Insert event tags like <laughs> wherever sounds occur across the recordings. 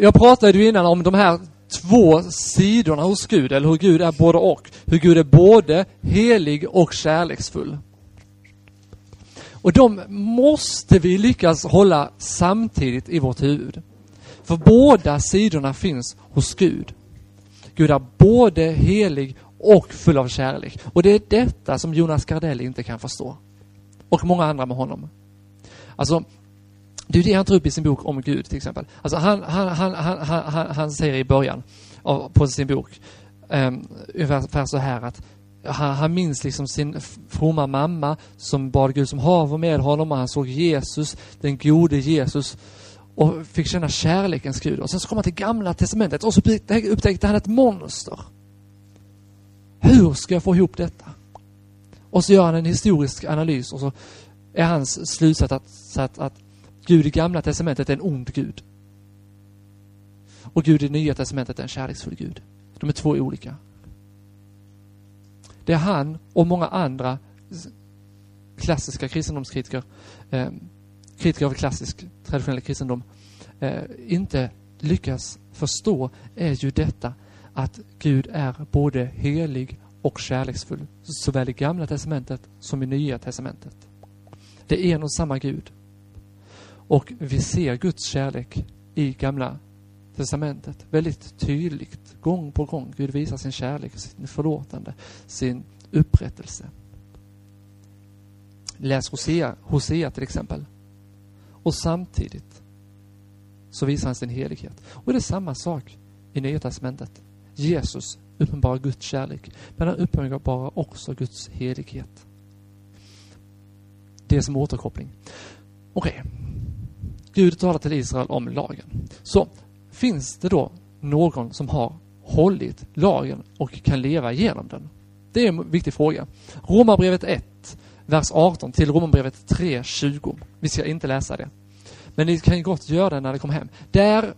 jag pratade ju innan om de här två sidorna hos Gud, eller hur Gud är både och. Hur Gud är både helig och kärleksfull. Och de måste vi lyckas hålla samtidigt i vårt huvud. För båda sidorna finns hos Gud. Gud är både helig och full av kärlek. Och det är detta som Jonas Gardell inte kan förstå. Och många andra med honom. Alltså, det är det han tar upp i sin bok om Gud till exempel. Alltså han, han, han, han, han, han säger i början av, på sin bok um, ungefär så här att han, han minns liksom sin fromma mamma som bad Gud som hav med honom och han såg Jesus, den gode Jesus och fick känna kärlekens Gud. Och sen så kom han till gamla testamentet och så upptäckte han ett monster. Hur ska jag få ihop detta? Och så gör han en historisk analys och så är hans slutsats att, att, att Gud i gamla testamentet är en ond Gud. Och Gud i nya testamentet är en kärleksfull Gud. De är två olika. Det är han och många andra klassiska kristendomskritiker, eh, kritiker av klassisk traditionell kristendom, eh, inte lyckas förstå är ju detta att Gud är både helig och kärleksfull, såväl i Gamla Testamentet som i Nya Testamentet. Det är en och samma Gud. Och vi ser Guds kärlek i Gamla Testamentet väldigt tydligt, gång på gång. Gud visar sin kärlek, sin förlåtande, sin upprättelse. Läs Hosea, Hosea till exempel. Och samtidigt så visar han sin helighet. Och det är samma sak i Nya Testamentet. Jesus uppenbarar Guds kärlek, men han uppenbarar också Guds helighet. Det är som återkoppling. Okej. Okay. Gud talar till Israel om lagen. Så finns det då någon som har hållit lagen och kan leva igenom den? Det är en viktig fråga. Romarbrevet 1, vers 18 till Romarbrevet 3, 20. Vi ska inte läsa det. Men ni kan ju gott göra det när ni kommer hem. Där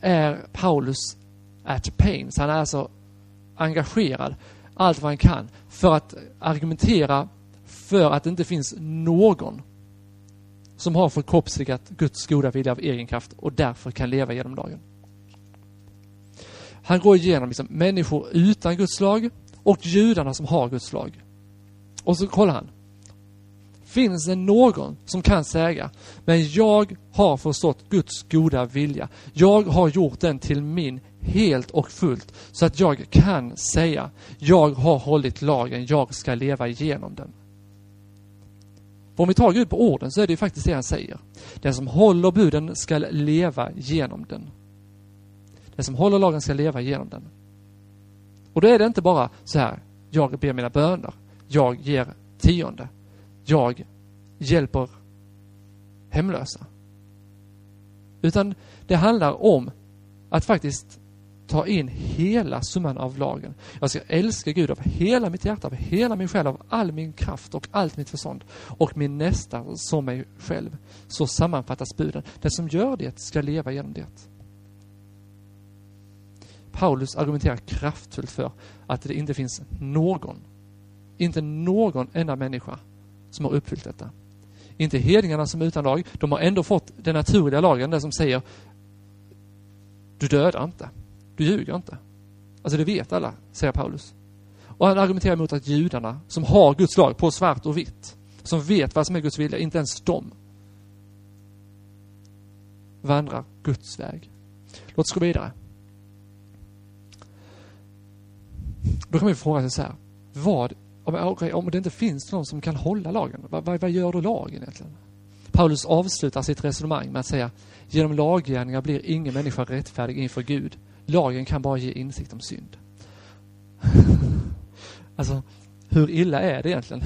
är Paulus at pains. Han är alltså engagerad allt vad han kan för att argumentera för att det inte finns någon som har förkroppsligat Guds goda vilja av egen kraft och därför kan leva genom lagen. Han går igenom liksom människor utan Guds lag och judarna som har Guds lag. Och så kollar han. Finns det någon som kan säga, men jag har förstått Guds goda vilja. Jag har gjort den till min helt och fullt så att jag kan säga, jag har hållit lagen, jag ska leva igenom den. För om vi tar Gud på orden så är det ju faktiskt det han säger. Den som håller buden ska leva genom den. Den som håller lagen ska leva genom den. Och då är det inte bara så här, jag ber mina böner, jag ger tionde, jag hjälper hemlösa. Utan det handlar om att faktiskt ta in hela summan av lagen. Jag ska älska Gud av hela mitt hjärta, av hela min själ, av all min kraft och allt mitt förstånd. Och min nästa som mig själv. Så sammanfattas buden. Den som gör det ska leva genom det. Paulus argumenterar kraftfullt för att det inte finns någon, inte någon enda människa som har uppfyllt detta. Inte hedningarna som är utan lag, de har ändå fått den naturliga lagen, den som säger du dödar inte. Du ljuger inte. Alltså det vet alla, säger Paulus. Och han argumenterar mot att judarna, som har Guds lag på svart och vitt, som vet vad som är Guds vilja, inte ens de vandrar Guds väg. Låt oss gå vidare. Då kan man ju fråga sig så här, vad, om, okay, om det inte finns någon som kan hålla lagen, vad, vad, vad gör då lagen egentligen? Paulus avslutar sitt resonemang med att säga, genom laggärningar blir ingen människa rättfärdig inför Gud. Lagen kan bara ge insikt om synd. <laughs> alltså, hur illa är det egentligen?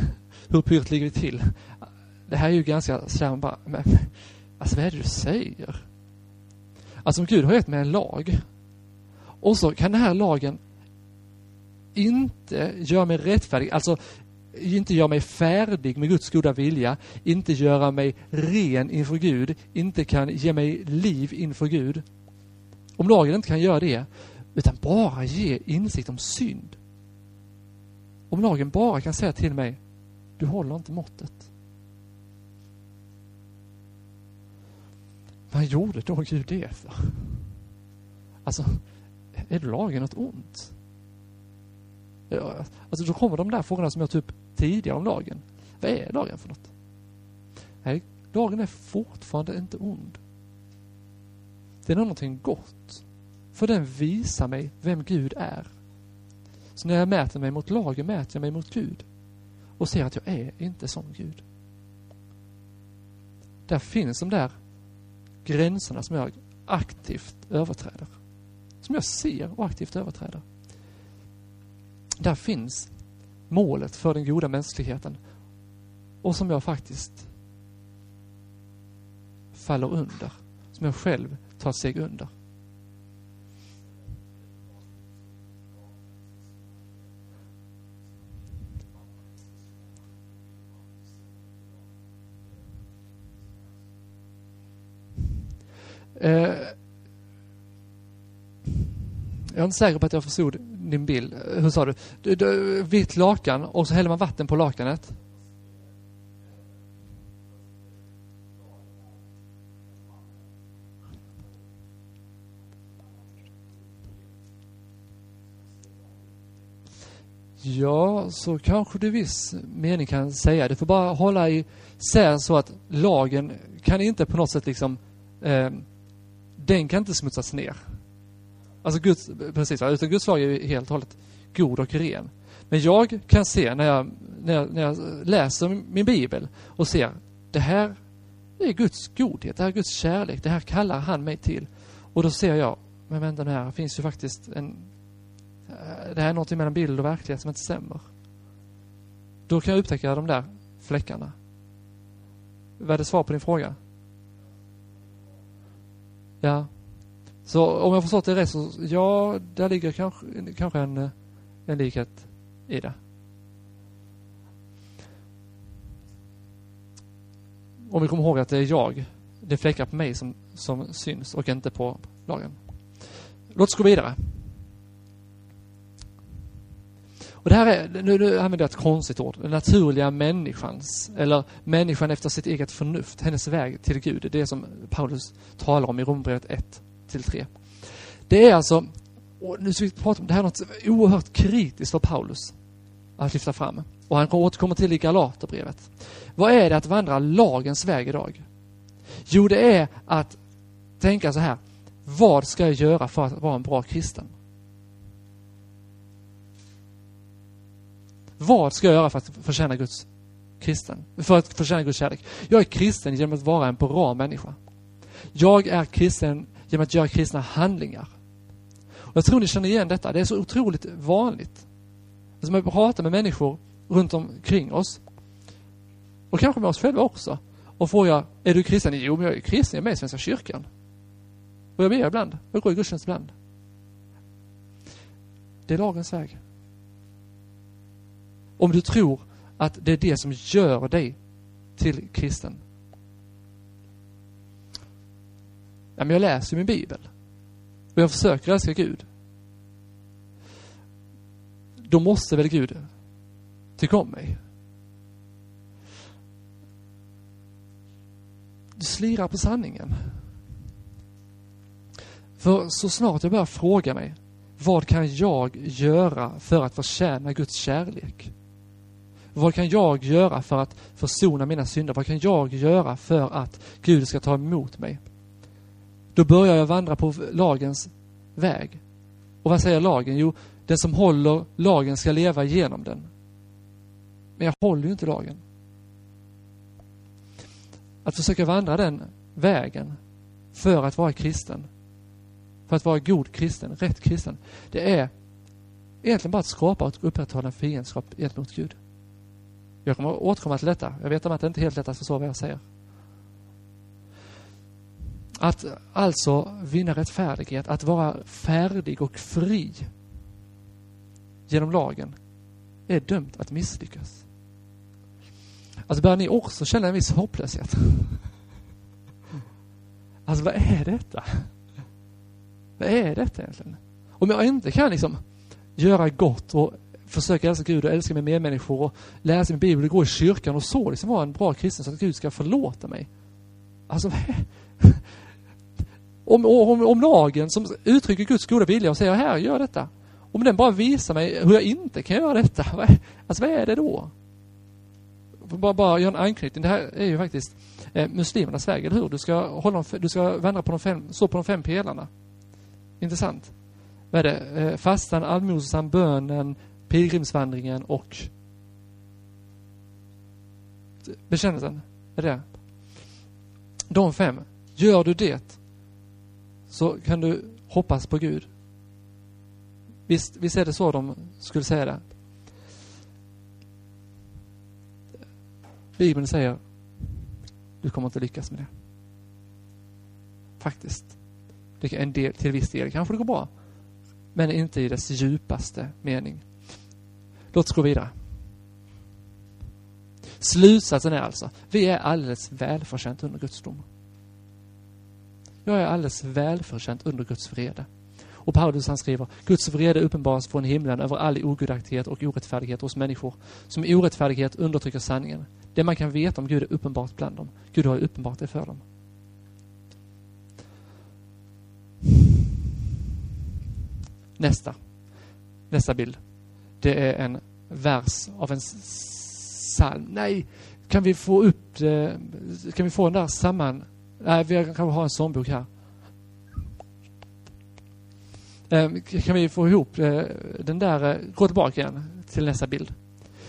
Hur pyrt ligger det till? Det här är ju ganska sådär, bara, men, alltså vad är det du säger? Alltså om Gud har gett mig en lag och så kan den här lagen inte göra mig rättfärdig, alltså inte göra mig färdig med Guds goda vilja, inte göra mig ren inför Gud, inte kan ge mig liv inför Gud. Om lagen inte kan göra det, utan bara ge insikt om synd. Om lagen bara kan säga till mig, du håller inte måttet. Vad gjorde då Gud det för? Alltså, är lagen något ont? Alltså då kommer de där frågorna som jag tog upp tidigare om lagen. Vad är lagen för något? Nej, lagen är fortfarande inte ond. Den har någonting gott. För den visar mig vem Gud är. Så när jag mäter mig mot lagen mäter jag mig mot Gud. Och ser att jag är inte som Gud. Där finns de där gränserna som jag aktivt överträder. Som jag ser och aktivt överträder. Där finns målet för den goda mänskligheten och som jag faktiskt faller under. Som jag själv ta sig under. Eh, jag är inte säker på att jag förstod din bild. Hur sa du? du, du vitt lakan och så häller man vatten på lakanet. Ja, så kanske du viss mening kan säga. Du får bara hålla i sär så att lagen kan inte på något sätt liksom eh, den kan inte smutsas ner. Alltså Guds, precis, utan Guds lag är ju helt och hållet god och ren. Men jag kan se när jag, när jag, när jag läser min bibel och ser det här är Guds godhet, det här är Guds kärlek, det här kallar han mig till. Och då ser jag, men vänta nu här, finns ju faktiskt en... Eh, det här är någonting mellan bild och verklighet som inte stämmer. Då kan jag upptäcka de där fläckarna. Vad är det svar på din fråga? Ja. Så om jag förstått det rätt så, ja, där ligger kanske, kanske en, eh, en likhet i det. Om vi kommer ihåg att det är jag, det är fläckar på mig som, som syns och inte på lagen. Låt oss gå vidare. Och det här är, nu, nu använder jag ett konstigt ord, den naturliga människans, eller människan efter sitt eget förnuft, hennes väg till Gud. Det är det som Paulus talar om i Rombrevet 1 till 3. Det är alltså, och nu ska vi prata om, det här är något oerhört kritiskt för Paulus att lyfta fram. Och han återkommer till i Galaterbrevet. Vad är det att vandra lagens väg idag? Jo, det är att tänka så här, vad ska jag göra för att vara en bra kristen? Vad ska jag göra för att förtjäna Guds kristen? För att förtjäna Guds kärlek? Jag är kristen genom att vara en bra människa. Jag är kristen genom att göra kristna handlingar. Och jag tror ni känner igen detta. Det är så otroligt vanligt. Alltså man pratar med människor runt omkring oss. Och kanske med oss själva också. Och frågar, är du kristen? Jo, men jag är kristen. Jag är med i Svenska kyrkan. Och jag ber ibland. Jag går i gudstjänst ibland. Det är lagens väg. Om du tror att det är det som gör dig till kristen. Ja, men jag läser min bibel. Och jag försöker älska Gud. Då måste väl Gud tycka om mig? Du slirar på sanningen. För så snart jag börjar fråga mig, vad kan jag göra för att förtjäna Guds kärlek? Vad kan jag göra för att försona mina synder? Vad kan jag göra för att Gud ska ta emot mig? Då börjar jag vandra på lagens väg. Och vad säger lagen? Jo, den som håller lagen ska leva genom den. Men jag håller ju inte lagen. Att försöka vandra den vägen för att vara kristen, för att vara god kristen, rätt kristen, det är egentligen bara att skapa och upprätthålla en fiendskap gentemot Gud. Jag kommer återkomma till detta. Jag vet om att det inte är helt lätt att förstå vad jag säger. Att alltså vinna rättfärdighet, att vara färdig och fri genom lagen, är dömt att misslyckas. Alltså börjar ni också känna en viss hopplöshet? <laughs> Alltså vad är detta? Vad är detta egentligen? Om jag inte kan liksom göra gott och försöka älska Gud och älska mina medmänniskor och läsa min bibel och gå i kyrkan och så liksom vara en bra kristen så att Gud ska förlåta mig. Alltså, <laughs> om, om, om lagen som uttrycker Guds goda vilja och säger här, gör detta. Om den bara visar mig hur jag inte kan göra detta, <laughs> alltså vad är det då? Bara, bara göra en anknytning. Det här är ju faktiskt eh, muslimernas väg, eller hur? Du ska, hålla, du ska vandra på de fem, stå på de fem pelarna. Intressant. Vad är det? Eh, fastan, allmosan, bönen, pilgrimsvandringen och bekännelsen. Är det De fem. Gör du det så kan du hoppas på Gud. Visst, visst är det så de skulle säga det? Bibeln säger du kommer inte lyckas med det. Faktiskt. Det en del, till viss del kanske det går bra. Men inte i dess djupaste mening. Låt oss gå vidare. Slutsatsen är alltså, vi är alldeles välförtjänt under Guds dom. Jag är alldeles välförtjänt under Guds vrede. Och Paulus han skriver, Guds vrede uppenbaras från himlen över all ogudaktighet och orättfärdighet hos människor, som i orättfärdighet undertrycker sanningen. Det man kan veta om Gud är uppenbart bland dem. Gud har uppenbart det för dem. Nästa. Nästa bild. Det är en vers av en psalm. Nej, kan vi få upp det? Kan vi få den där samman? Nej, vi kanske har en sångbok här. Ehm, kan vi få ihop eh, den där, eh, gå tillbaka igen till nästa bild.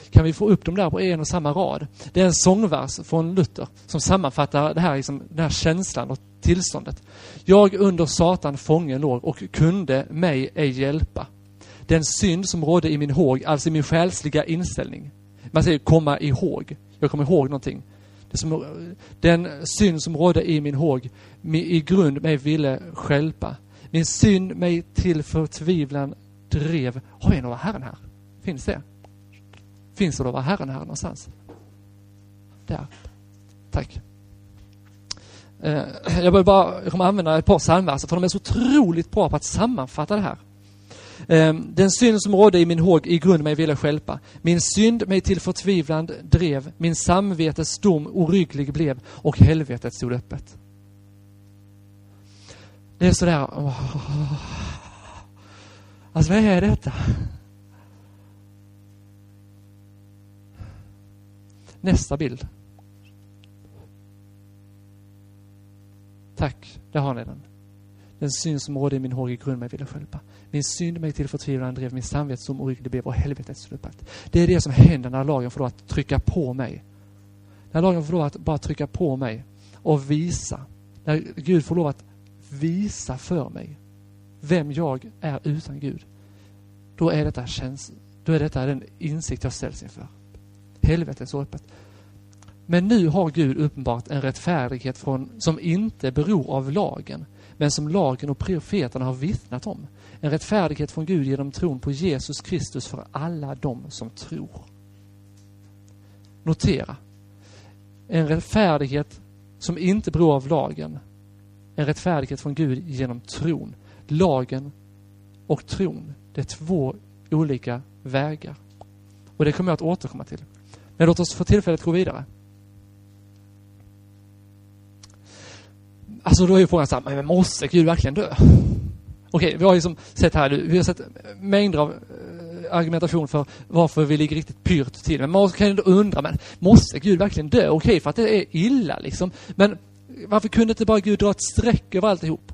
Kan vi få upp dem där på en och samma rad? Det är en sångvers från Luther som sammanfattar det här, liksom, den här känslan och tillståndet. Jag under Satan fången låg och kunde mig ej hjälpa. Den synd som rådde i min håg, alltså i min själsliga inställning. Man säger komma ihåg. Jag kommer ihåg någonting. Det som, den synd som rådde i min håg, i grund mig ville skälpa. Min synd mig till förtvivlan drev. Har vi några Herren här? Finns det? Finns det några Herren här någonstans? Där. Tack. Eh, jag bara jag kommer använda ett par psalmverser för de är så otroligt bra på att sammanfatta det här. Ehm, den synd som rådde i min håg i grund mig ville skälpa. Min synd mig till förtvivlan drev, min samvetes dom orygglig blev och helvetet stod öppet. Det är sådär... Oh. Alltså vad är detta? Nästa bild. Tack, där har ni den. Den synd som rådde i min håriga grund mig ville skälpa. Min synd mig till förtvivlan drev, min samvetsdom orygglig blev och helvetet stod. Det är det som händer när lagen får lov att trycka på mig. När lagen får lov att bara trycka på mig och visa. När Gud får lov att visa för mig vem jag är utan Gud. Då är detta, käns då är detta den insikt jag ställs inför. Helvetet så öppet. Men nu har Gud uppenbart en rättfärdighet från, som inte beror av lagen, men som lagen och profeterna har vittnat om. En rättfärdighet från Gud genom tron på Jesus Kristus för alla de som tror. Notera. En rättfärdighet som inte beror av lagen. En rättfärdighet från Gud genom tron. Lagen och tron, det är två olika vägar. Och det kommer jag att återkomma till. Men låt oss för tillfället gå vidare. Alltså då är ju frågan så här, men måste Gud verkligen dö? Okej, vi har liksom sett här, vi har sett mängder av eh, argumentation för varför vi ligger riktigt pyrt till. Men man kan ju undra, men måste Gud verkligen dö? Okej, för att det är illa liksom. Men varför kunde inte bara Gud dra ett streck över alltihop?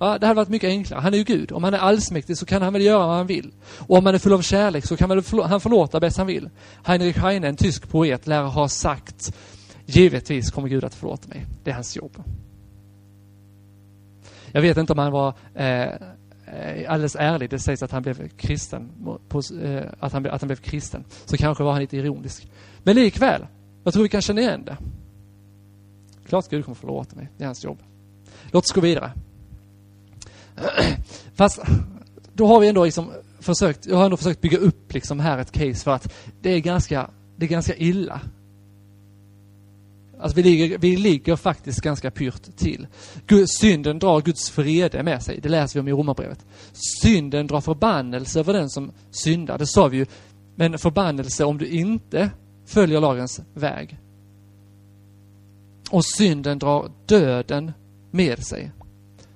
Ja, det hade varit mycket enklare. Han är ju Gud. Om han är allsmäktig så kan han väl göra vad han vill. Och om han är full av kärlek så kan väl han förlåta bäst han vill. Heinrich Heine, en tysk poet, lär ha sagt Givetvis kommer Gud att förlåta mig. Det är hans jobb. Jag vet inte om han var eh, eh, alldeles ärlig. Det sägs att han blev kristen. På, eh, att, han, att han blev kristen. Så kanske var han lite ironisk. Men likväl, jag tror vi kan känna igen det. Klart Gud kommer förlåta mig. Det är hans jobb. Låt oss gå vidare. <clears throat> Fast då har vi ändå liksom försökt, jag har ändå försökt bygga upp liksom här ett case för att det är ganska, det är ganska illa Alltså vi ligger, vi ligger faktiskt ganska pyrt till. synden drar Guds vrede med sig. Det läser vi om i Romarbrevet. Synden drar förbannelse över den som syndar. Det sa vi ju. Men förbannelse om du inte följer lagens väg. Och synden drar döden med sig.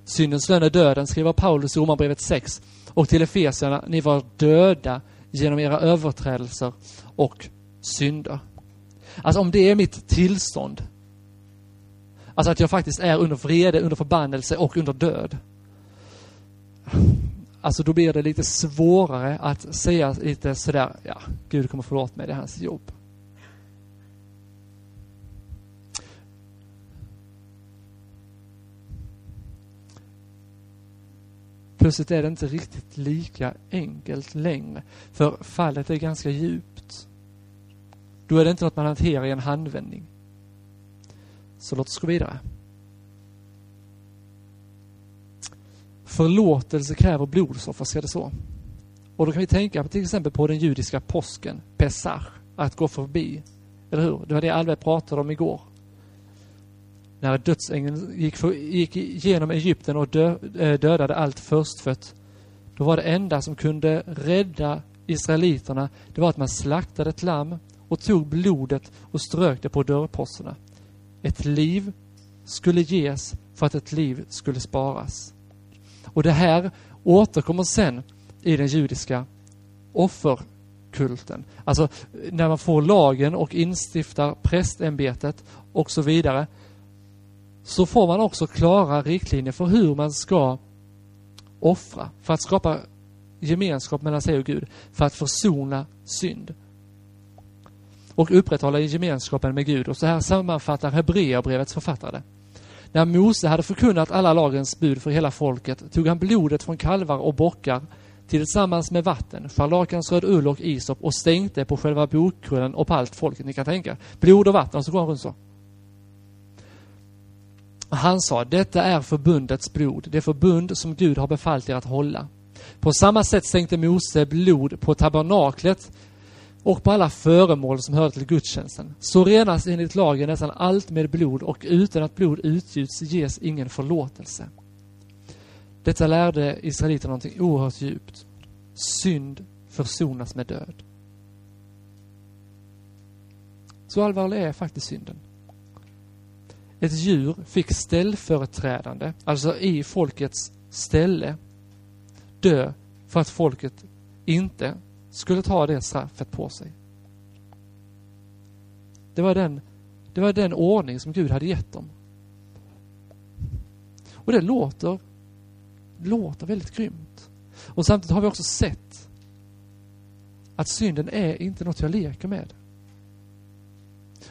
Syndens lön är döden, skriver Paulus i Romarbrevet 6. Och till Efesierna, ni var döda genom era överträdelser och synder. Alltså om det är mitt tillstånd, alltså att jag faktiskt är under vrede, under förbannelse och under död. Alltså då blir det lite svårare att säga lite sådär, ja, Gud kommer förlåta mig, det är hans jobb. Plötsligt är det inte riktigt lika enkelt längre. För fallet är ganska djupt. Då är det inte något man hanterar i en handvändning. Så låt oss gå vidare. Förlåtelse kräver blodsoffer, ska det så? Och då kan vi tänka på till exempel på den judiska påsken, Pesach, att gå förbi. Eller hur? Det var det Alve pratade om igår när dödsängeln gick, för, gick igenom Egypten och dö, eh, dödade allt förstfött, då var det enda som kunde rädda israeliterna, det var att man slaktade ett lamm och tog blodet och strök det på dörrposterna. Ett liv skulle ges för att ett liv skulle sparas. Och det här återkommer sen i den judiska offerkulten. Alltså när man får lagen och instiftar prästämbetet och så vidare så får man också klara riktlinjer för hur man ska offra för att skapa gemenskap mellan sig och Gud, för att försona synd och upprätthålla gemenskapen med Gud. Och så här sammanfattar Hebreerbrevets författare. När Mose hade förkunnat alla lagens bud för hela folket tog han blodet från kalvar och bockar tillsammans med vatten, scharlakansröd ull och isop och stänkte på själva bokkullen och på allt folket ni kan tänka. Blod och vatten, och så går han runt så. Han sa, detta är förbundets blod, det förbund som Gud har befallt er att hålla. På samma sätt stänkte Mose blod på tabernaklet och på alla föremål som hörde till gudstjänsten. Så renas enligt lagen nästan allt med blod och utan att blod utgjuts ges ingen förlåtelse. Detta lärde israeliterna någonting oerhört djupt. Synd försonas med död. Så allvarlig är faktiskt synden ett djur fick ställföreträdande, alltså i folkets ställe, dö för att folket inte skulle ta det straffet på sig. Det var den, det var den ordning som Gud hade gett dem. Och det låter, låter väldigt grymt. Och samtidigt har vi också sett att synden är inte något jag leker med.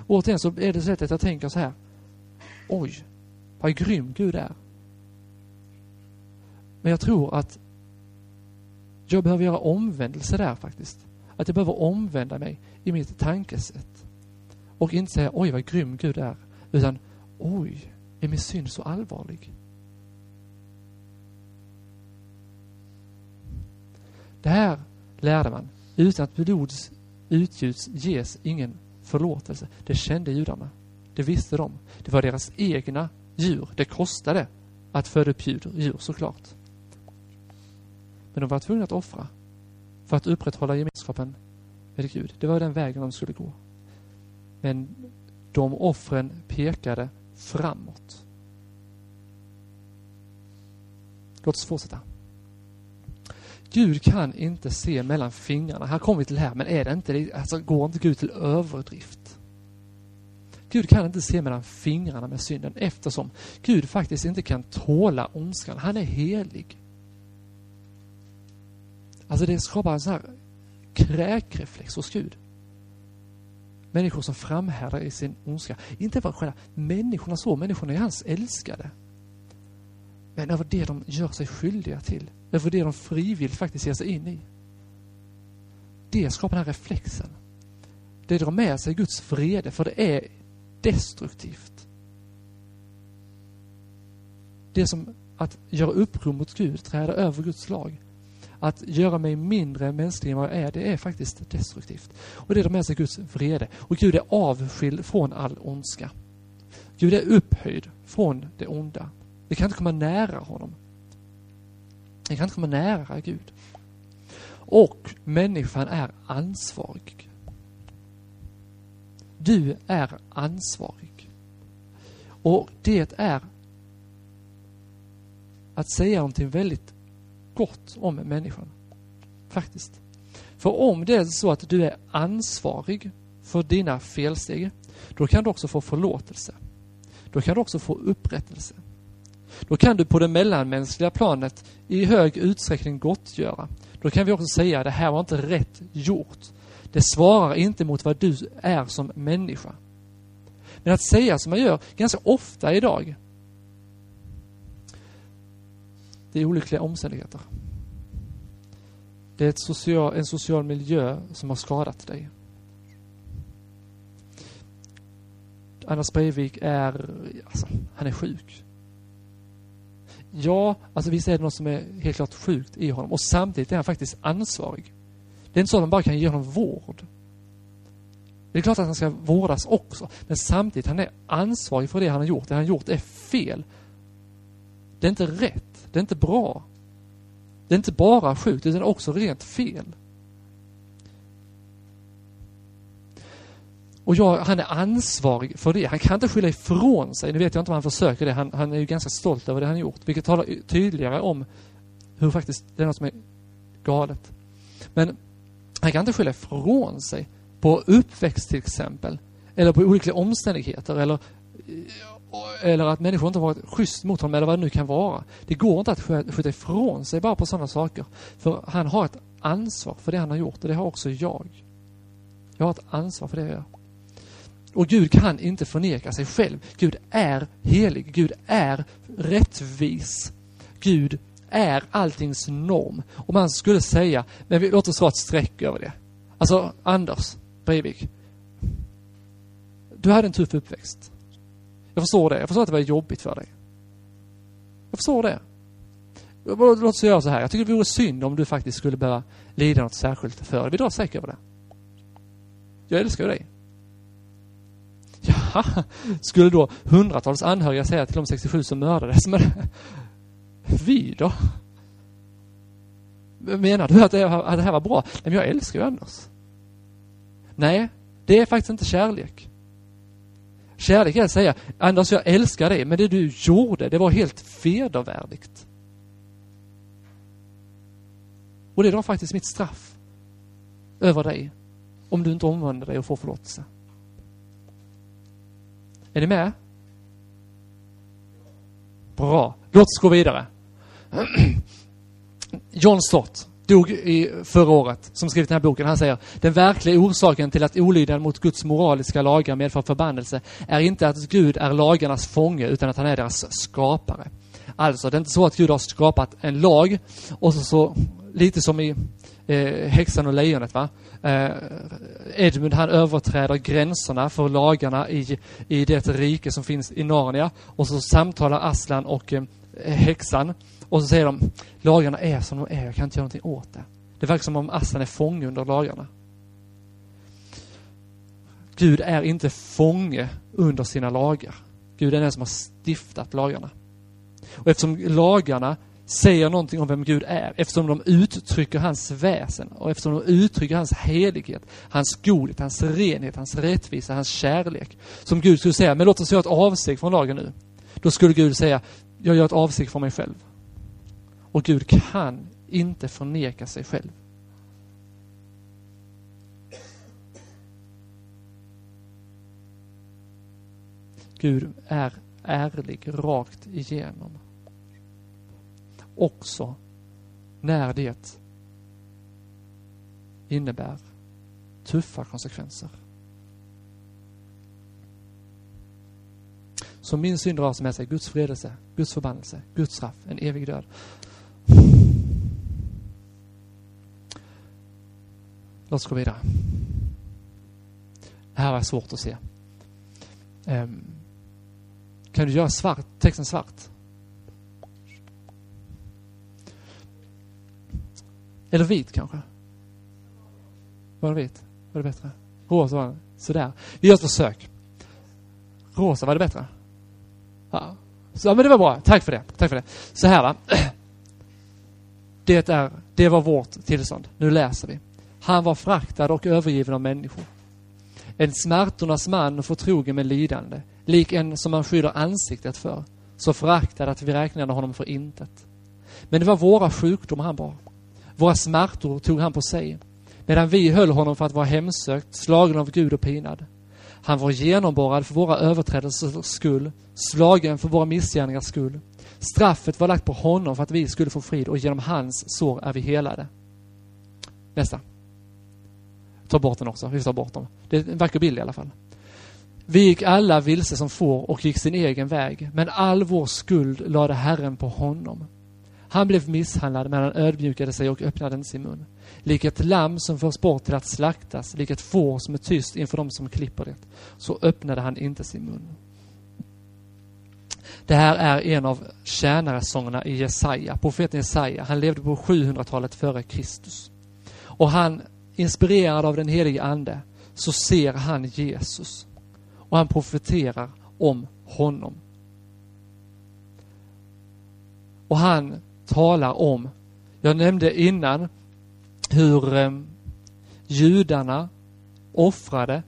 återigen så är det sättet jag tänker så här oj, vad grym Gud är. Men jag tror att jag behöver göra omvändelse där faktiskt. Att jag behöver omvända mig i mitt tankesätt. Och inte säga oj vad grym Gud är. Utan oj, är min synd så allvarlig? Det här lärde man. Utan att blod utgjuts ges ingen förlåtelse. Det kände judarna. Det visste de. Det var deras egna djur. Det kostade att föda upp djur, djur såklart. Men de var tvungna att offra för att upprätthålla gemenskapen med Gud. Det var den vägen de skulle gå. Men de offren pekade framåt. Låt oss fortsätta. Gud kan inte se mellan fingrarna. Här kommer vi till det här, men är det inte, alltså går inte Gud till överdrift? Gud kan inte se mellan fingrarna med synden eftersom Gud faktiskt inte kan tåla ondskan. Han är helig. Alltså det skapar en sån här kräkreflex hos Gud. Människor som framhärdar i sin ondska. Inte för själva människorna så, människorna är hans älskade. Men över det de gör sig skyldiga till. Över det de frivilligt faktiskt ger sig in i. Det skapar den här reflexen. Det drar med sig Guds vrede, för det är destruktivt. Det är som att göra uppror mot Gud, träda över Guds lag. Att göra mig mindre mänsklig än vad jag är, det är faktiskt destruktivt. Och det drar med sig Guds vrede. Och Gud är avskild från all ondska. Gud är upphöjd från det onda. Vi kan inte komma nära honom. Vi kan inte komma nära Gud. Och människan är ansvarig. Du är ansvarig. Och det är att säga någonting väldigt gott om människan. Faktiskt. För om det är så att du är ansvarig för dina felsteg, då kan du också få förlåtelse. Då kan du också få upprättelse. Då kan du på det mellanmänskliga planet i hög utsträckning gottgöra. Då kan vi också säga att det här var inte rätt gjort. Det svarar inte mot vad du är som människa. Men att säga som man gör ganska ofta idag. Det är olyckliga omständigheter. Det är social, en social miljö som har skadat dig. Anders Breivik är, alltså, han är sjuk. Ja, alltså visst är det något som är helt klart sjukt i honom och samtidigt är han faktiskt ansvarig. Det är inte så att man bara kan ge honom vård. Det är klart att han ska vårdas också, men samtidigt han är ansvarig för det han har gjort. Det han har gjort är fel. Det är inte rätt. Det är inte bra. Det är inte bara sjukt, utan också rent fel. Och jag, han är ansvarig för det. Han kan inte skylla ifrån sig. Nu vet jag inte om han försöker det. Han, han är ju ganska stolt över det han gjort. Vilket talar tydligare om hur faktiskt det är något som är galet. Men han kan inte skylla ifrån sig på uppväxt till exempel. Eller på olika omständigheter. Eller, eh, eller att människor inte varit schysst mot honom eller vad det nu kan vara. Det går inte att skjuta ifrån sig bara på sådana saker. För han har ett ansvar för det han har gjort och det har också jag. Jag har ett ansvar för det jag gör. Och Gud kan inte förneka sig själv. Gud är helig. Gud är rättvis. Gud är alltings norm. Och man skulle säga, men låt oss dra ett streck över det. Alltså, Anders Breivik. Du hade en tuff uppväxt. Jag förstår det. Jag förstår att det var jobbigt för dig. Jag förstår det. Låt oss göra så här. Jag tycker det vore synd om du faktiskt skulle behöva lida något särskilt för det. Vi drar ett streck över det. Jag älskar ju dig. Ja, <laughs> skulle då hundratals anhöriga säga till de 67 som mördades, men vi då? Menar du att det, att det här var bra? Nej, men jag älskar ju Anders. Nej, det är faktiskt inte kärlek. Kärlek är att säga, Anders jag älskar dig, men det du gjorde, det var helt vedervärdigt. Och det är då faktiskt mitt straff över dig, om du inte omvänder dig och får förlåtelse. Är ni med? Bra. Låt oss gå vidare. <clears throat> John Stott dog i förra året, som skrivit den här boken. Han säger, den verkliga orsaken till att olydnad mot Guds moraliska lagar medför förbannelse är inte att Gud är lagarnas fånge, utan att han är deras skapare. Alltså, det är inte så att Gud har skapat en lag och så, så lite som i eh, Häxan och lejonet, va? Eh, Edmund han överträder gränserna för lagarna i, i det rike som finns i Narnia och så samtalar Aslan och eh, häxan och så säger de, lagarna är som de är, jag kan inte göra någonting åt det. Det verkar som om Aslan är fånge under lagarna. Gud är inte fånge under sina lagar. Gud är den som har stiftat lagarna. Och eftersom lagarna säger någonting om vem Gud är, eftersom de uttrycker hans väsen och eftersom de uttrycker hans helighet, hans godhet, hans renhet, hans rättvisa, hans kärlek. Som Gud skulle säga, men låt oss göra ett avsteg från lagen nu. Då skulle Gud säga, jag gör ett avsteg från mig själv. Och Gud kan inte förneka sig själv. Gud är ärlig rakt igenom. Också när det innebär tuffa konsekvenser. Så min synd drar med sig Guds fredelse, Guds förbannelse, Guds straff, en evig död. Låt oss gå vidare. Det här var svårt att se. Um, kan du göra svart, texten svart? Eller vit kanske? Var det vit? Var det bättre? Rosa var det. Sådär. Vi gör ett försök. Rosa, var det bättre? Ja. Så, ja, men det var bra. Tack för det. Tack för det. Så här va. <clears throat> Det, är, det var vårt tillstånd. Nu läser vi. Han var fraktad och övergiven av människor. En smärtornas man och förtrogen med lidande, lik en som man skyddar ansiktet för, så föraktad att vi räknade honom för intet. Men det var våra sjukdomar han bar. Våra smärtor tog han på sig. Medan vi höll honom för att vara hemsökt, slagen av Gud och pinad. Han var genomborrad för våra överträdelsers skull, slagen för våra missgärningars skull. Straffet var lagt på honom för att vi skulle få frid och genom hans sår är vi helade. Nästa. Ta bort den också, vi tar bort dem. Det är en vacker bild i alla fall. Vi gick alla vilse som får och gick sin egen väg, men all vår skuld lade Herren på honom. Han blev misshandlad, men han ödmjukade sig och öppnade inte sin mun. Lik ett lamm som förs bort till att slaktas, lik ett får som är tyst inför dem som klipper det, så öppnade han inte sin mun. Det här är en av tjänaresångerna i Jesaja, profeten Jesaja. Han levde på 700-talet före Kristus. Och han, inspirerad av den helige Ande, så ser han Jesus. Och han profeterar om honom. Och han talar om, jag nämnde innan hur eh, judarna offrade.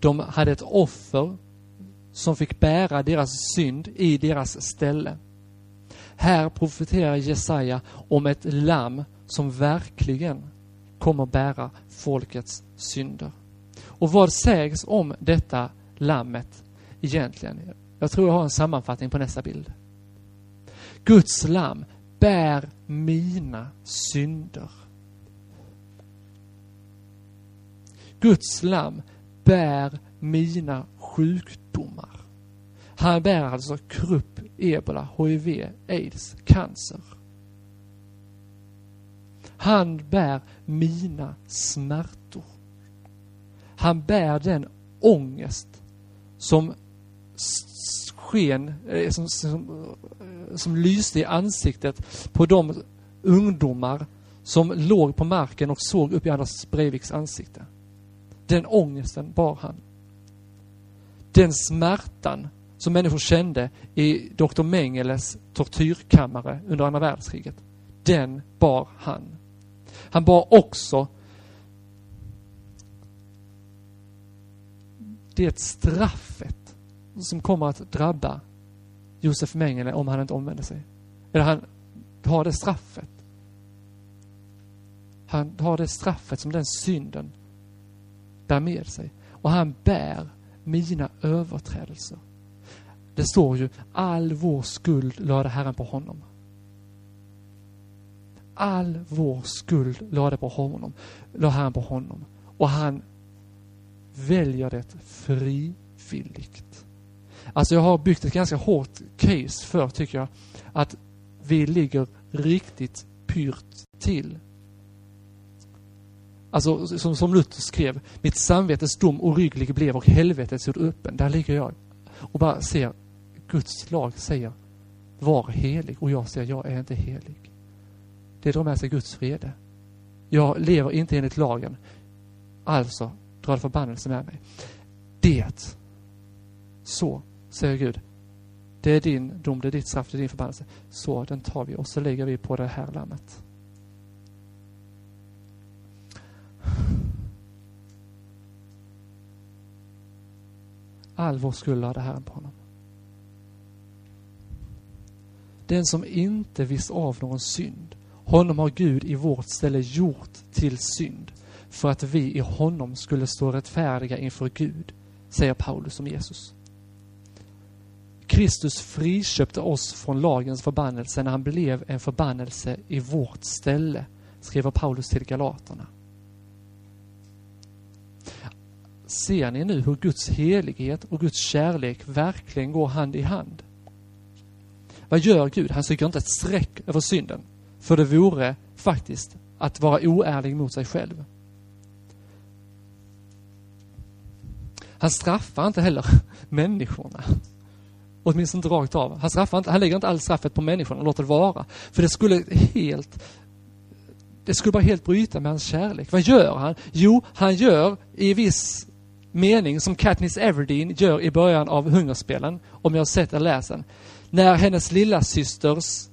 De hade ett offer som fick bära deras synd i deras ställe. Här profeterar Jesaja om ett lamm som verkligen kommer bära folkets synder. Och vad sägs om detta lammet egentligen? Jag tror jag har en sammanfattning på nästa bild. Guds lamm bär mina synder. Guds lamm bär mina sjukdomar. Han bär alltså krupp, ebola, hiv, aids, cancer. Han bär mina smärtor. Han bär den ångest som sken, eh, som, som, eh, som lyste i ansiktet på de ungdomar som låg på marken och såg upp i Anders Breiviks ansikte. Den ångesten bar han. Den smärtan som människor kände i Dr. Mengeles tortyrkammare under andra världskriget, den bar han. Han bar också det straffet som kommer att drabba Josef Mengele om han inte omvänder sig. Eller han har det straffet. Han har det straffet som den synden bär med sig. Och han bär mina överträdelser. Det står ju, all vår skuld lade Herren på honom. All vår skuld lade på honom, lade Herren på honom. Och han väljer det frivilligt. Alltså jag har byggt ett ganska hårt case för, tycker jag, att vi ligger riktigt pyrt till Alltså som, som Luther skrev, mitt samvetes dom orygglig blev och helvetet stod öppen. Där ligger jag och bara ser Guds lag säger var helig och jag säger jag är inte helig. Det drar med sig Guds vrede. Jag lever inte enligt lagen. Alltså drar det förbannelse med mig. Det, så säger Gud, det är din dom, det är ditt straff, det är din förbannelse. Så den tar vi och så lägger vi på det här lammet. All vår skuld lade Herren på honom. Den som inte visst av någon synd, honom har Gud i vårt ställe gjort till synd för att vi i honom skulle stå rättfärdiga inför Gud, säger Paulus om Jesus. Kristus friköpte oss från lagens förbannelse när han blev en förbannelse i vårt ställe, skriver Paulus till Galaterna. Ser ni nu hur Guds helighet och Guds kärlek verkligen går hand i hand? Vad gör Gud? Han stryker inte ett streck över synden. För det vore faktiskt att vara oärlig mot sig själv. Han straffar inte heller <laughs> människorna. Åtminstone inte rakt av. Han, straffar inte, han lägger inte all straffet på människorna och låter det vara. För det skulle helt det skulle bara helt bryta med hans kärlek. Vad gör han? Jo, han gör i viss mening som Katniss Everdeen gör i början av Hungerspelen, om jag har sett eller läst den. När hennes lilla systers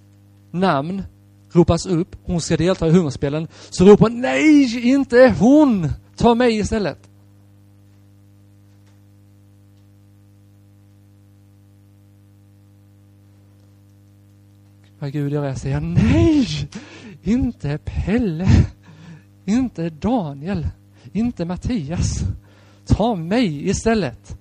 namn ropas upp, hon ska delta i Hungerspelen, så ropar hon nej, inte hon! Ta mig istället. Vad Gud gör är att säga nej! Inte Pelle! Inte Daniel! Inte Mattias! Ta mig istället!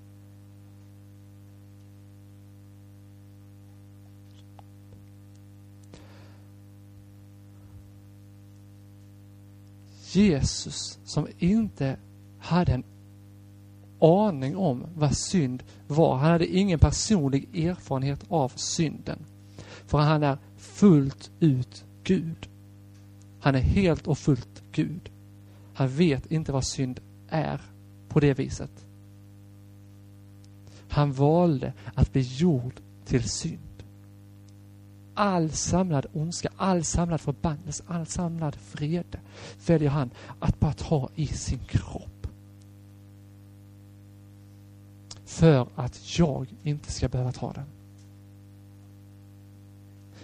Jesus som inte hade en aning om vad synd var. Han hade ingen personlig erfarenhet av synden. För han är fullt ut Gud. Han är helt och fullt Gud. Han vet inte vad synd är på det viset. Han valde att bli gjord till synd. All samlad ondska, all samlad förbannelse, all samlad vrede väljer han att bara ta i sin kropp. För att jag inte ska behöva ta den.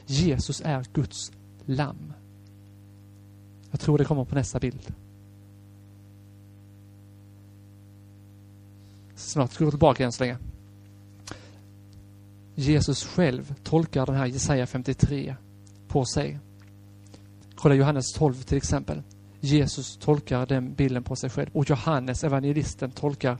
Jesus är Guds lamm. Jag tror det kommer på nästa bild. Snart ska vi gå tillbaka än så länge. Jesus själv tolkar den här Jesaja 53 på sig. Kolla Johannes 12 till exempel. Jesus tolkar den bilden på sig själv. Och Johannes, evangelisten, tolkar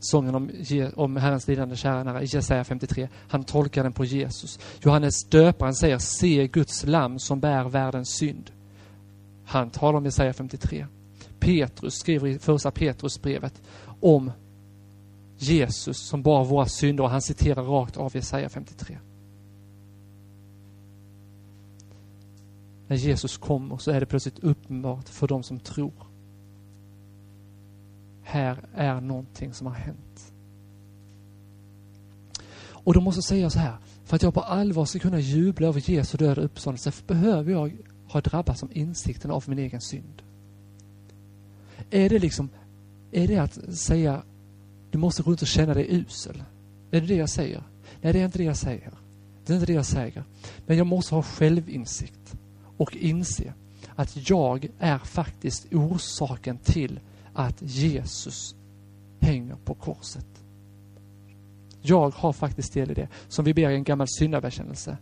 sången om, om Herrens lidande tjänare, i Jesaja 53. Han tolkar den på Jesus. Johannes döparen säger se Guds lamm som bär världens synd. Han talar om Jesaja 53. Petrus skriver i första Petrusbrevet om Jesus som bar våra synder och han citerar rakt av Jesaja 53. När Jesus kommer så är det plötsligt uppenbart för de som tror. Här är någonting som har hänt. Och då måste jag säga så här, för att jag på allvar ska kunna jubla över Jesu död och uppståndelse behöver jag ha drabbats av insikten av min egen synd. Är det liksom, är det att säga du måste gå runt och känna dig usel. Är det det jag säger? Nej, det är inte det jag säger. Det är inte det jag säger. Men jag måste ha självinsikt och inse att jag är faktiskt orsaken till att Jesus hänger på korset. Jag har faktiskt del i det. Som vi ber i en gammal syndabekännelse.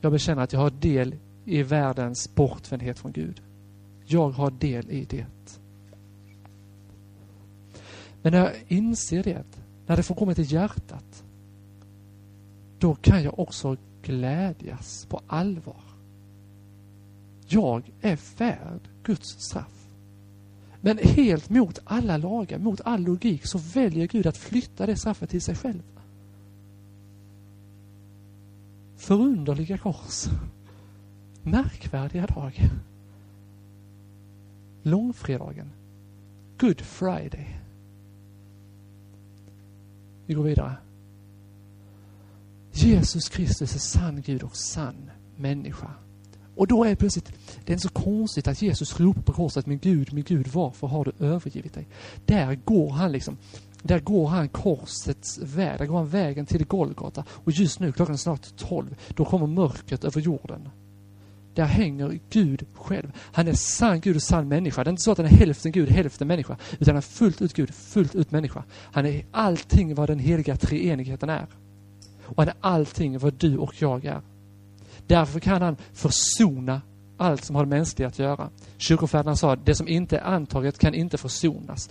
Jag bekänner att jag har del i världens bortvändhet från Gud. Jag har del i det. Men när jag inser det, när det får komma till hjärtat, då kan jag också glädjas på allvar. Jag är värd Guds straff. Men helt mot alla lagar, mot all logik, så väljer Gud att flytta det straffet till sig själv. Förunderliga kors. Märkvärdiga dag. Långfredagen. Good Friday. Vi går vidare. Jesus Kristus är sann Gud och sann människa. Och då är det plötsligt, det är inte så konstigt att Jesus ropar på korset, min Gud, min Gud, varför har du övergivit dig? Där går han liksom, där går han korsets väg, där går han vägen till Golgata. Och just nu, klockan är snart tolv, då kommer mörkret över jorden. Där hänger Gud själv. Han är sann Gud och sann människa. Det är inte så att han är hälften Gud, hälften människa. Utan han är fullt ut Gud, fullt ut människa. Han är allting vad den heliga treenigheten är. Och han är allting vad du och jag är. Därför kan han försona allt som har med mänskligt att göra. Kyrkofäderna sa det som inte är antaget kan inte försonas.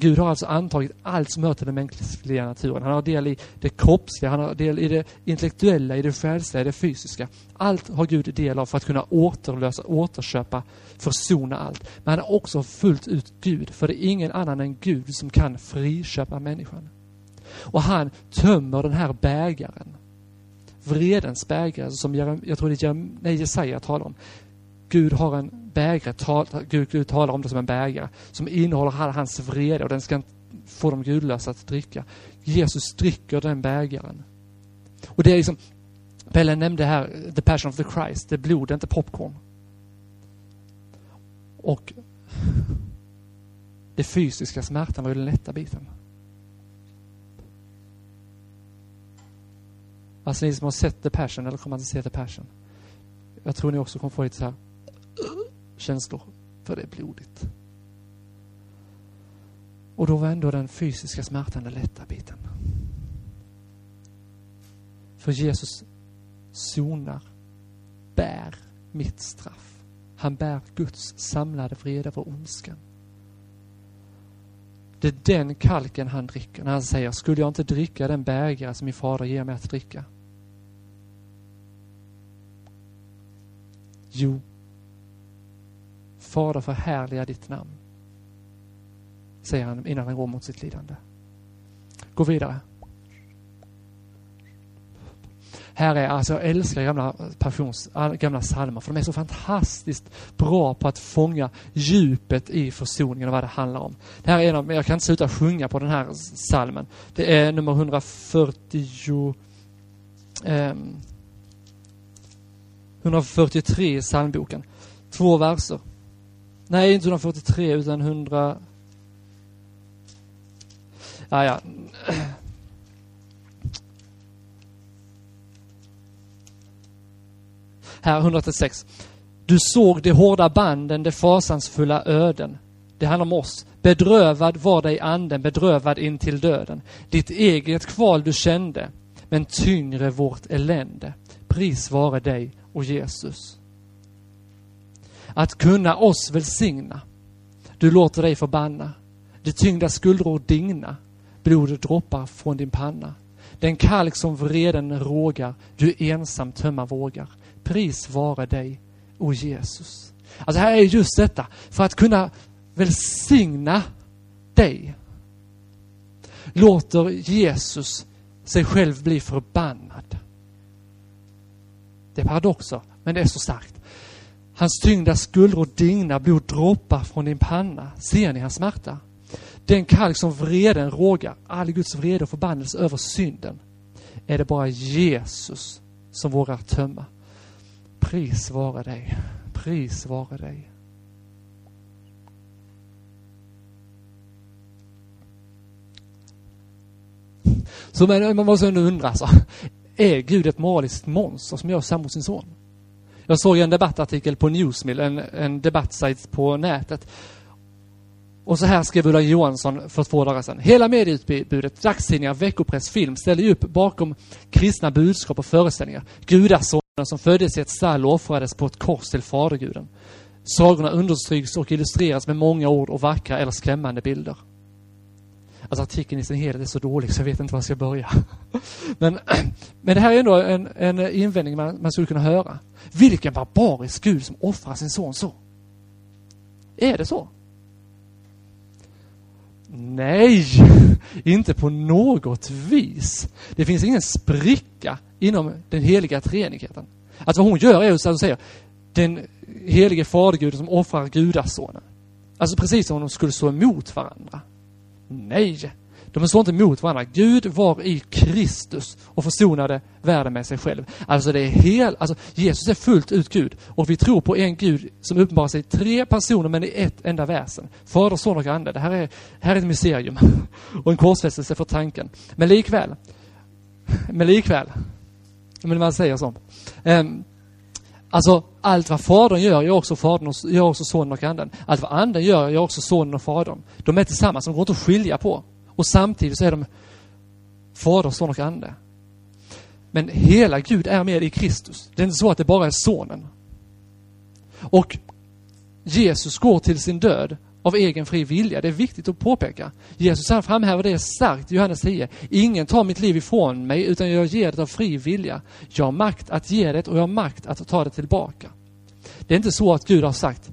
Gud har alltså antagit allt som hör till den mänskliga naturen. Han har del i det kroppsliga, han har del i det intellektuella, i det själsliga, i det fysiska. Allt har Gud del av för att kunna återlösa, återköpa, försona allt. Men han är också fullt ut Gud, för det är ingen annan än Gud som kan friköpa människan. Och han tömmer den här bägaren. Vredens bägare som jag tror det är Jesaja talar om. Gud har en bägare, tal, Gud, Gud talar om det som en bägare som innehåller all hans vrede och den ska få de gudlösa att dricka. Jesus dricker den bägaren. Och det är liksom, Pelle nämnde här the passion of the Christ, det är blod, det är inte popcorn. Och det fysiska smärtan var ju den lätta biten. Alltså ni som har sett The Passion eller kommer att se The Passion. Jag tror ni också kommer få lite så här känslor, för det är blodigt. Och då var ändå den fysiska smärtan den lätta biten. För Jesus sonar, bär mitt straff. Han bär Guds samlade vrede över ondskan. Det är den kalken han dricker när han säger, skulle jag inte dricka den bägare som min fader ger mig att dricka? Jo, Fader förhärliga ditt namn, säger han innan han går mot sitt lidande. Gå vidare. Här är, alltså jag älskar gamla passions, gamla psalmer för de är så fantastiskt bra på att fånga djupet i försoningen och vad det handlar om. Det här är en av, jag kan inte sluta sjunga på den här psalmen. Det är nummer 140, eh, 143 i psalmboken. Två verser. Nej, inte 143 utan 100... Ja, ja. Här 186. Du såg de hårda banden, de fasansfulla öden. Det handlar om oss. Bedrövad var dig anden, bedrövad in till döden. Ditt eget kval du kände, men tyngre vårt elände. Pris vare dig och Jesus. Att kunna oss välsigna. Du låter dig förbanna. De tyngda skuldror digna. Blodet droppar från din panna. Den kalk som vreden rågar, du ensam tömma vågar. Pris vare dig, o Jesus. Alltså här är just detta, för att kunna välsigna dig låter Jesus sig själv bli förbannad. Det är paradoxer, men det är så starkt. Hans tyngda skuldror dignar, blod droppar från din panna. Ser ni hans smärta? Den kalk som vreden rågar, all Guds vrede och förbannelse över synden, är det bara Jesus som vågar tömma. Pris vare dig, pris vare dig. Så man måste ändå undra, så, är Gud ett moraliskt monster som gör så mot sin son? Jag såg en debattartikel på Newsmill, en, en debattsajt på nätet. Och så här skrev Ulla Johansson för två dagar sedan. Hela medieutbudet, dagstidningar, veckopress, film ställer ju upp bakom kristna budskap och föreställningar. Gudasonen som föddes i ett stall och offrades på ett kors till Faderguden. Sagorna understryks och illustreras med många ord och vackra eller skrämmande bilder. Alltså artikeln i sin helhet är så dålig så jag vet inte var jag ska börja. Men, <clears throat> men det här är ändå en, en invändning man, man skulle kunna höra. Vilken barbarisk Gud som offrar sin son så. Är det så? Nej, <laughs> inte på något vis. Det finns ingen spricka inom den heliga treenigheten. Alltså vad hon gör är att hon säger den helige faderguden som offrar gudasonen. Alltså precis som om de skulle stå emot varandra. Nej, de står inte mot varandra. Gud var i Kristus och försonade världen med sig själv. Alltså det är hel, alltså Jesus är fullt ut Gud och vi tror på en Gud som uppenbarar sig i tre personer men i ett enda väsen. Fader, Son och Ande. Det här är, här är ett mysterium <laughs> och en korsfästelse för tanken. Men likväl, <laughs> men likväl, men man säger så. Um, Alltså allt vad Fadern gör, gör också Fadern och, gör också Sonen och Anden. Allt vad Anden gör, gör också Sonen och Fadern. De är tillsammans, de går inte att skilja på. Och samtidigt så är de Fader, Son och Ande. Men hela Gud är med i Kristus. Det är inte så att det bara är Sonen. Och Jesus går till sin död av egen fri vilja. Det är viktigt att påpeka. Jesus han framhäver det starkt i Johannes 10. Ingen tar mitt liv ifrån mig utan jag ger det av fri vilja. Jag har makt att ge det och jag har makt att ta det tillbaka. Det är inte så att Gud har sagt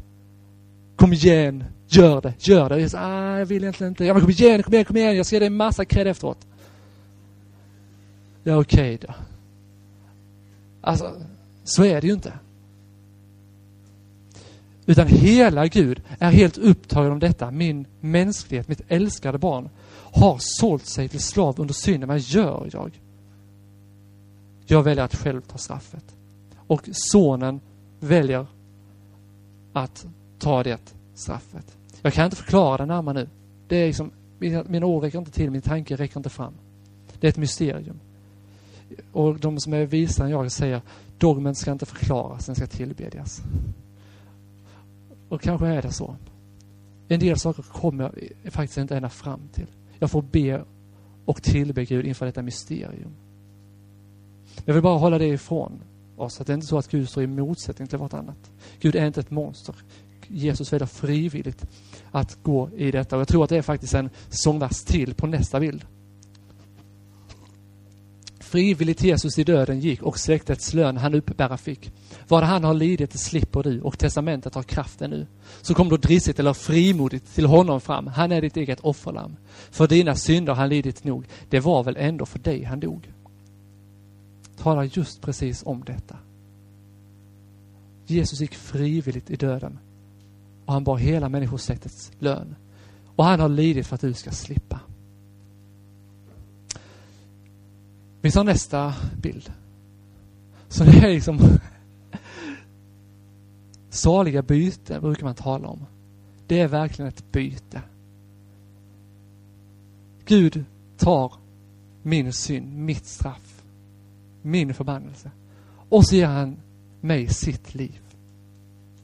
Kom igen, gör det, gör det. Jag, säger, ah, jag vill egentligen inte. Ja men kom igen, kom igen, kom igen. Jag ska ge dig en massa cred efteråt. Ja okej okay då. Alltså, så är det ju inte. Utan hela Gud är helt upptagen om detta. Min mänsklighet, mitt älskade barn, har sålt sig till slav under synden. Vad gör jag? Jag väljer att själv ta straffet. Och sonen väljer att ta det straffet. Jag kan inte förklara det närmare nu. Det är liksom, mina, mina ord räcker inte till, min tanke räcker inte fram. Det är ett mysterium. Och de som är visare än jag säger, dogmen ska inte förklaras, den ska tillbedjas. Och kanske är det så. En del saker kommer jag faktiskt inte ända fram till. Jag får be och tillbe Gud inför detta mysterium. Jag vill bara hålla det ifrån oss. Att det är inte så att Gud står i motsättning till vartannat. Gud är inte ett monster. Jesus väljer frivilligt att gå i detta. Och jag tror att det är faktiskt en sångvers till på nästa bild. Frivilligt Jesus i döden gick och släktets lön han uppbära fick. Vad han har lidit det slipper du och testamentet har kraften nu. Så kom då drissigt eller frimodigt till honom fram. Han är ditt eget offerlamm. För dina synder han lidit nog. Det var väl ändå för dig han dog. Talar just precis om detta. Jesus gick frivilligt i döden och han bar hela människosläktets lön. Och han har lidit för att du ska slippa. Vi tar nästa bild. Så det är liksom <laughs> saliga byten brukar man tala om. Det är verkligen ett byte. Gud tar min synd, mitt straff, min förbannelse och så ger han mig sitt liv.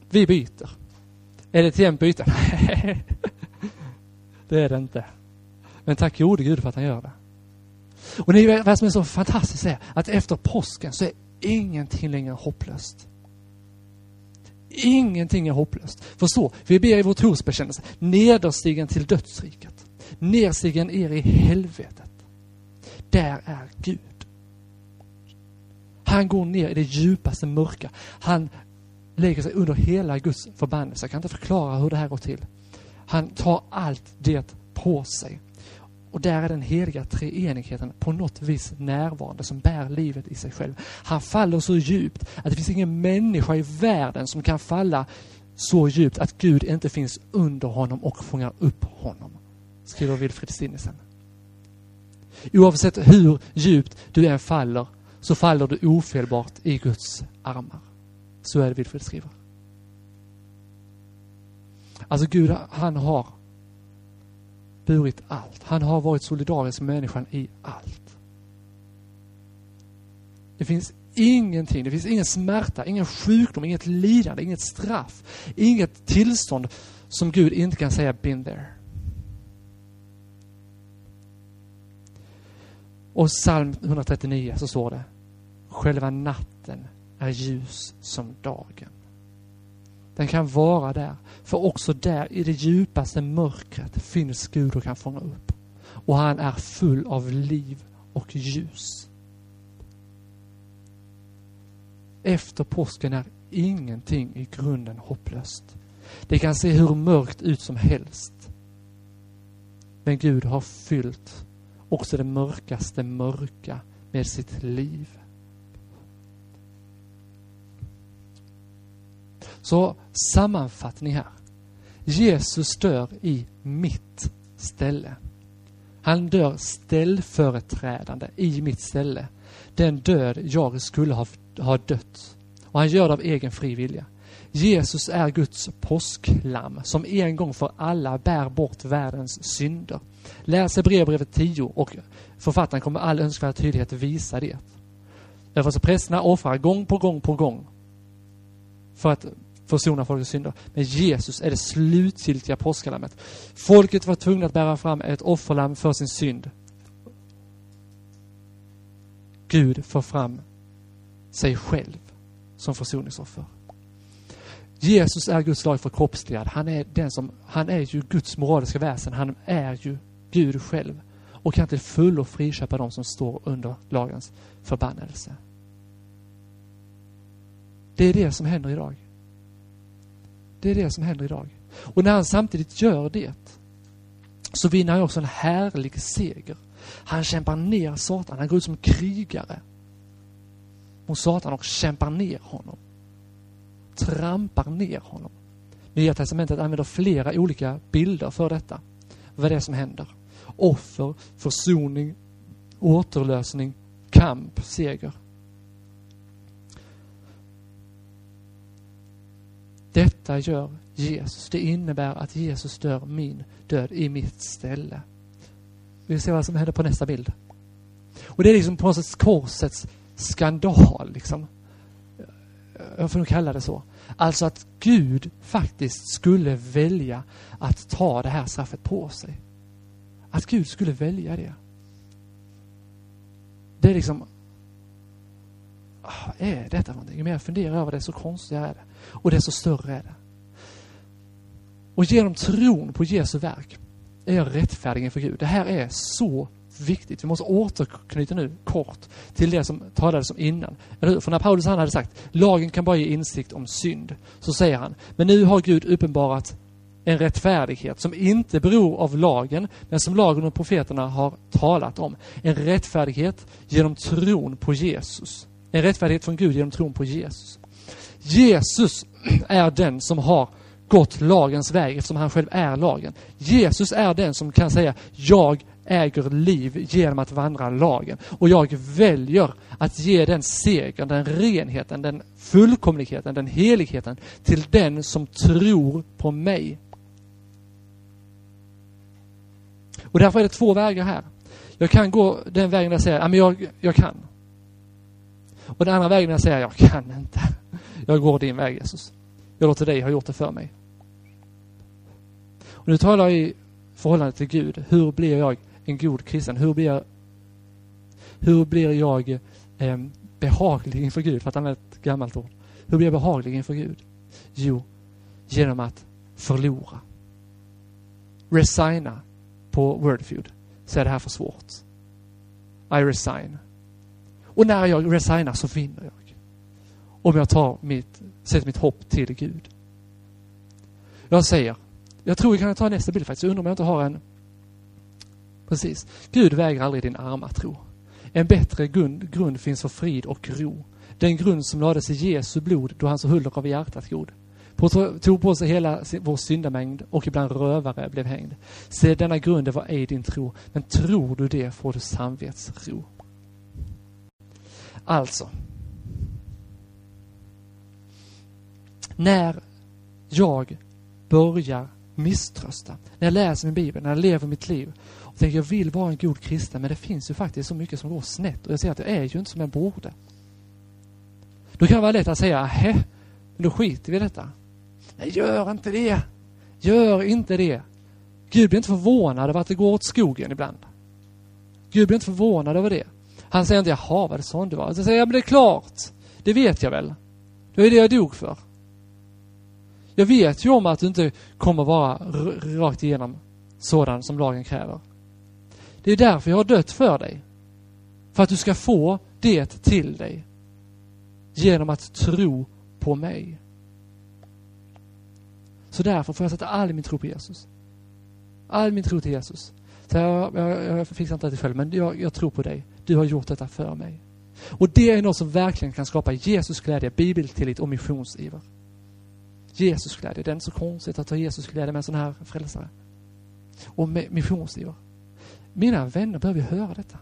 Vi byter. Är det ett jämnt byte? <laughs> Nej, det är det inte. Men tack gode Gud för att han gör det. Och det är vad som är så fantastiskt är att efter påsken så är ingenting längre hopplöst. Ingenting är hopplöst. Förstå, vi ber i vår trosbekännelse, nederstigen till dödsriket, nerstigen er i helvetet. Där är Gud. Han går ner i det djupaste mörka. Han lägger sig under hela Guds förbannelse. Jag kan inte förklara hur det här går till. Han tar allt det på sig. Och där är den heliga treenigheten på något vis närvarande som bär livet i sig själv. Han faller så djupt att det finns ingen människa i världen som kan falla så djupt att Gud inte finns under honom och fångar upp honom. Skriver Wilfrid Stinnesen. Oavsett hur djupt du än faller så faller du ofelbart i Guds armar. Så är det Wilfrid skriver. Alltså Gud, han har burit allt. Han har varit solidarisk med människan i allt. Det finns ingenting, det finns ingen smärta, ingen sjukdom, inget lidande, inget straff, inget tillstånd som Gud inte kan säga been there. Och psalm 139 så står det Själva natten är ljus som dagen. Den kan vara där. För också där i det djupaste mörkret finns Gud och kan fånga upp. Och han är full av liv och ljus. Efter påsken är ingenting i grunden hopplöst. Det kan se hur mörkt ut som helst. Men Gud har fyllt också det mörkaste mörka med sitt liv. Så sammanfattning här. Jesus dör i mitt ställe. Han dör ställföreträdande i mitt ställe. Den död jag skulle ha, ha dött. Och han gör det av egen fri vilja. Jesus är Guds påsklamm som en gång för alla bär bort världens synder. Läs Hebreerbrevet 10 och författaren kommer all önskvärd tydlighet visa det. Därför så prästerna offrar gång på gång på gång för att försona folkets synder. Men Jesus är det slutgiltiga påskalammet. Folket var tvungna att bära fram ett offerlamm för sin synd. Gud får fram sig själv som försoningsoffer. Jesus är Guds lag förkroppsligad. Han är den som, han är ju Guds moraliska väsen. Han är ju Gud själv och kan till fullo friköpa de som står under lagens förbannelse. Det är det som händer idag. Det är det som händer idag. Och när han samtidigt gör det så vinner han också en härlig seger. Han kämpar ner Satan. Han går ut som krigare mot Satan och kämpar ner honom. Trampar ner honom. Nya testamentet använder flera olika bilder för detta. Vad det är som händer. Offer, försoning, återlösning, kamp, seger. Detta gör Jesus. Det innebär att Jesus dör min död i mitt ställe. Vi ser vad som händer på nästa bild. Och det är liksom på något sätt korsets skandal. Liksom. Jag får nog kalla det så. Alltså att Gud faktiskt skulle välja att ta det här straffet på sig. Att Gud skulle välja det. Det är liksom vad är detta för någonting? Ju mer jag funderar över det, så konstigt är det. Och desto större är det. Och genom tron på Jesu verk är jag rättfärdig inför Gud. Det här är så viktigt. Vi måste återknyta nu kort till det som talades om innan. Eller hur? För när Paulus han hade sagt lagen kan bara ge insikt om synd. Så säger han, men nu har Gud uppenbarat en rättfärdighet som inte beror av lagen, men som lagen och profeterna har talat om. En rättfärdighet genom tron på Jesus. En rättfärdighet från Gud genom tron på Jesus. Jesus är den som har gått lagens väg eftersom han själv är lagen. Jesus är den som kan säga jag äger liv genom att vandra lagen. Och jag väljer att ge den segern, den renheten, den fullkomligheten, den heligheten till den som tror på mig. Och därför är det två vägar här. Jag kan gå den vägen där jag säger, ja men jag, jag kan. Och den andra vägen där jag säger, jag kan inte. Jag går din väg Jesus. Jag låter dig ha gjort det för mig. Och nu talar jag i förhållande till Gud. Hur blir jag en god kristen? Hur blir jag, hur blir jag eh, behaglig inför Gud? För att använda ett gammalt ord. Hur blir jag behaglig inför Gud? Jo, genom att förlora. Resigna på Wordfeud så är det här för svårt. I resign. Och när jag resignar så vinner jag. Om jag tar mitt, sätter mitt hopp till Gud. Jag säger, jag tror vi kan ta nästa bild faktiskt. Jag undrar om jag inte har en Precis. Gud väger aldrig din arma tro. En bättre grund, grund finns för frid och ro. Den grund som lades i Jesu blod då han så huller av hjärtat god. Tog på sig hela vår syndamängd och ibland rövare blev hängd. Se, denna grund var ej din tro, men tror du det får du samvetsro. Alltså. När jag börjar misströsta, när jag läser min bibel, när jag lever mitt liv och tänker jag vill vara en god kristen men det finns ju faktiskt så mycket som går snett och jag ser att jag är ju inte som jag borde. Då kan det vara lätt att säga, hä, men då skiter vi i detta. Nej, gör inte det. Gör inte det. Gud blir inte förvånad över att det går åt skogen ibland. Gud blir inte förvånad över det. Han säger inte, jaha, var det sån du var? Så säger jag, men det är klart. Det vet jag väl. Det var det jag dog för. Jag vet ju om att du inte kommer vara rakt igenom sådan som lagen kräver. Det är därför jag har dött för dig. För att du ska få det till dig. Genom att tro på mig. Så därför får jag sätta all min tro på Jesus. All min tro till Jesus. Så jag, jag, jag fixar inte det själv, men jag, jag tror på dig. Du har gjort detta för mig. Och det är något som verkligen kan skapa Jesus glädje, bibeltillit och missionsiver. Jesusglädje. Det är inte så konstigt att ha Jesusglädje med en sån här frälsare. Och missionsiver. Mina vänner behöver ju höra detta.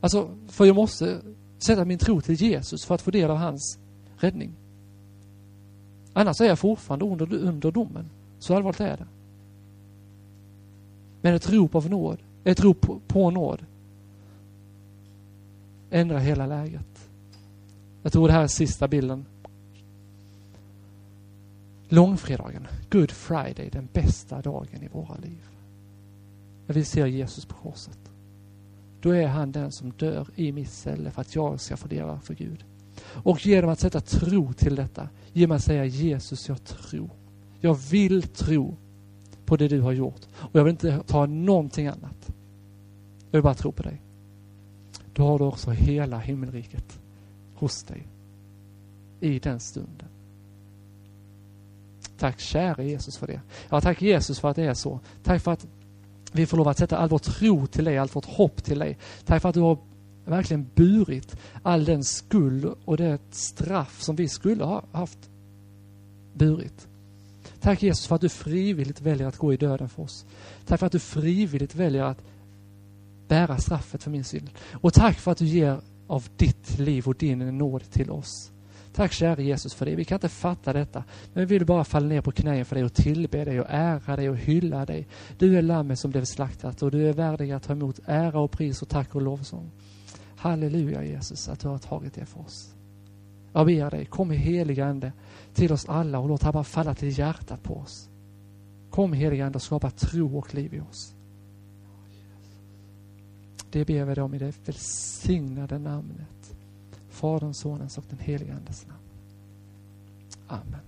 Alltså, för jag måste sätta min tro till Jesus för att få del av hans räddning. Annars är jag fortfarande under, under domen. Så allvarligt är det. Men ett rop av nåd, ett rop på, på nåd ändrar hela läget. Jag tror det här är sista bilden. Långfredagen, Good Friday, den bästa dagen i våra liv. När vi ser Jesus på korset. Då är han den som dör i mitt ställe för att jag ska få leva för Gud. Och genom att sätta tro till detta, genom att säga Jesus, jag tror. Jag vill tro på det du har gjort. Och jag vill inte ta någonting annat. Jag vill bara tro på dig. Då har du också hela himmelriket hos dig. I den stunden. Tack käre Jesus för det. Ja, tack Jesus för att det är så. Tack för att vi får lov att sätta all vår tro till dig, allt vårt hopp till dig. Tack för att du har verkligen burit all den skuld och det straff som vi skulle ha haft burit. Tack Jesus för att du frivilligt väljer att gå i döden för oss. Tack för att du frivilligt väljer att bära straffet för min synd. Och tack för att du ger av ditt liv och din nåd till oss. Tack käre Jesus för det. Vi kan inte fatta detta. Men vi vill bara falla ner på knä för dig och tillbe dig och ära dig och hylla dig. Du är lammet som blev slaktat och du är värdig att ta emot ära och pris och tack och lovsång. Halleluja Jesus att du har tagit det för oss. Jag ber dig, kom i heliga Ande till oss alla och låt han bara falla till hjärtat på oss. Kom i heliga Ande och skapa tro och liv i oss. Det ber vi dig om i det välsignade namnet Faderns, Sonens och den helige Andes namn. Amen.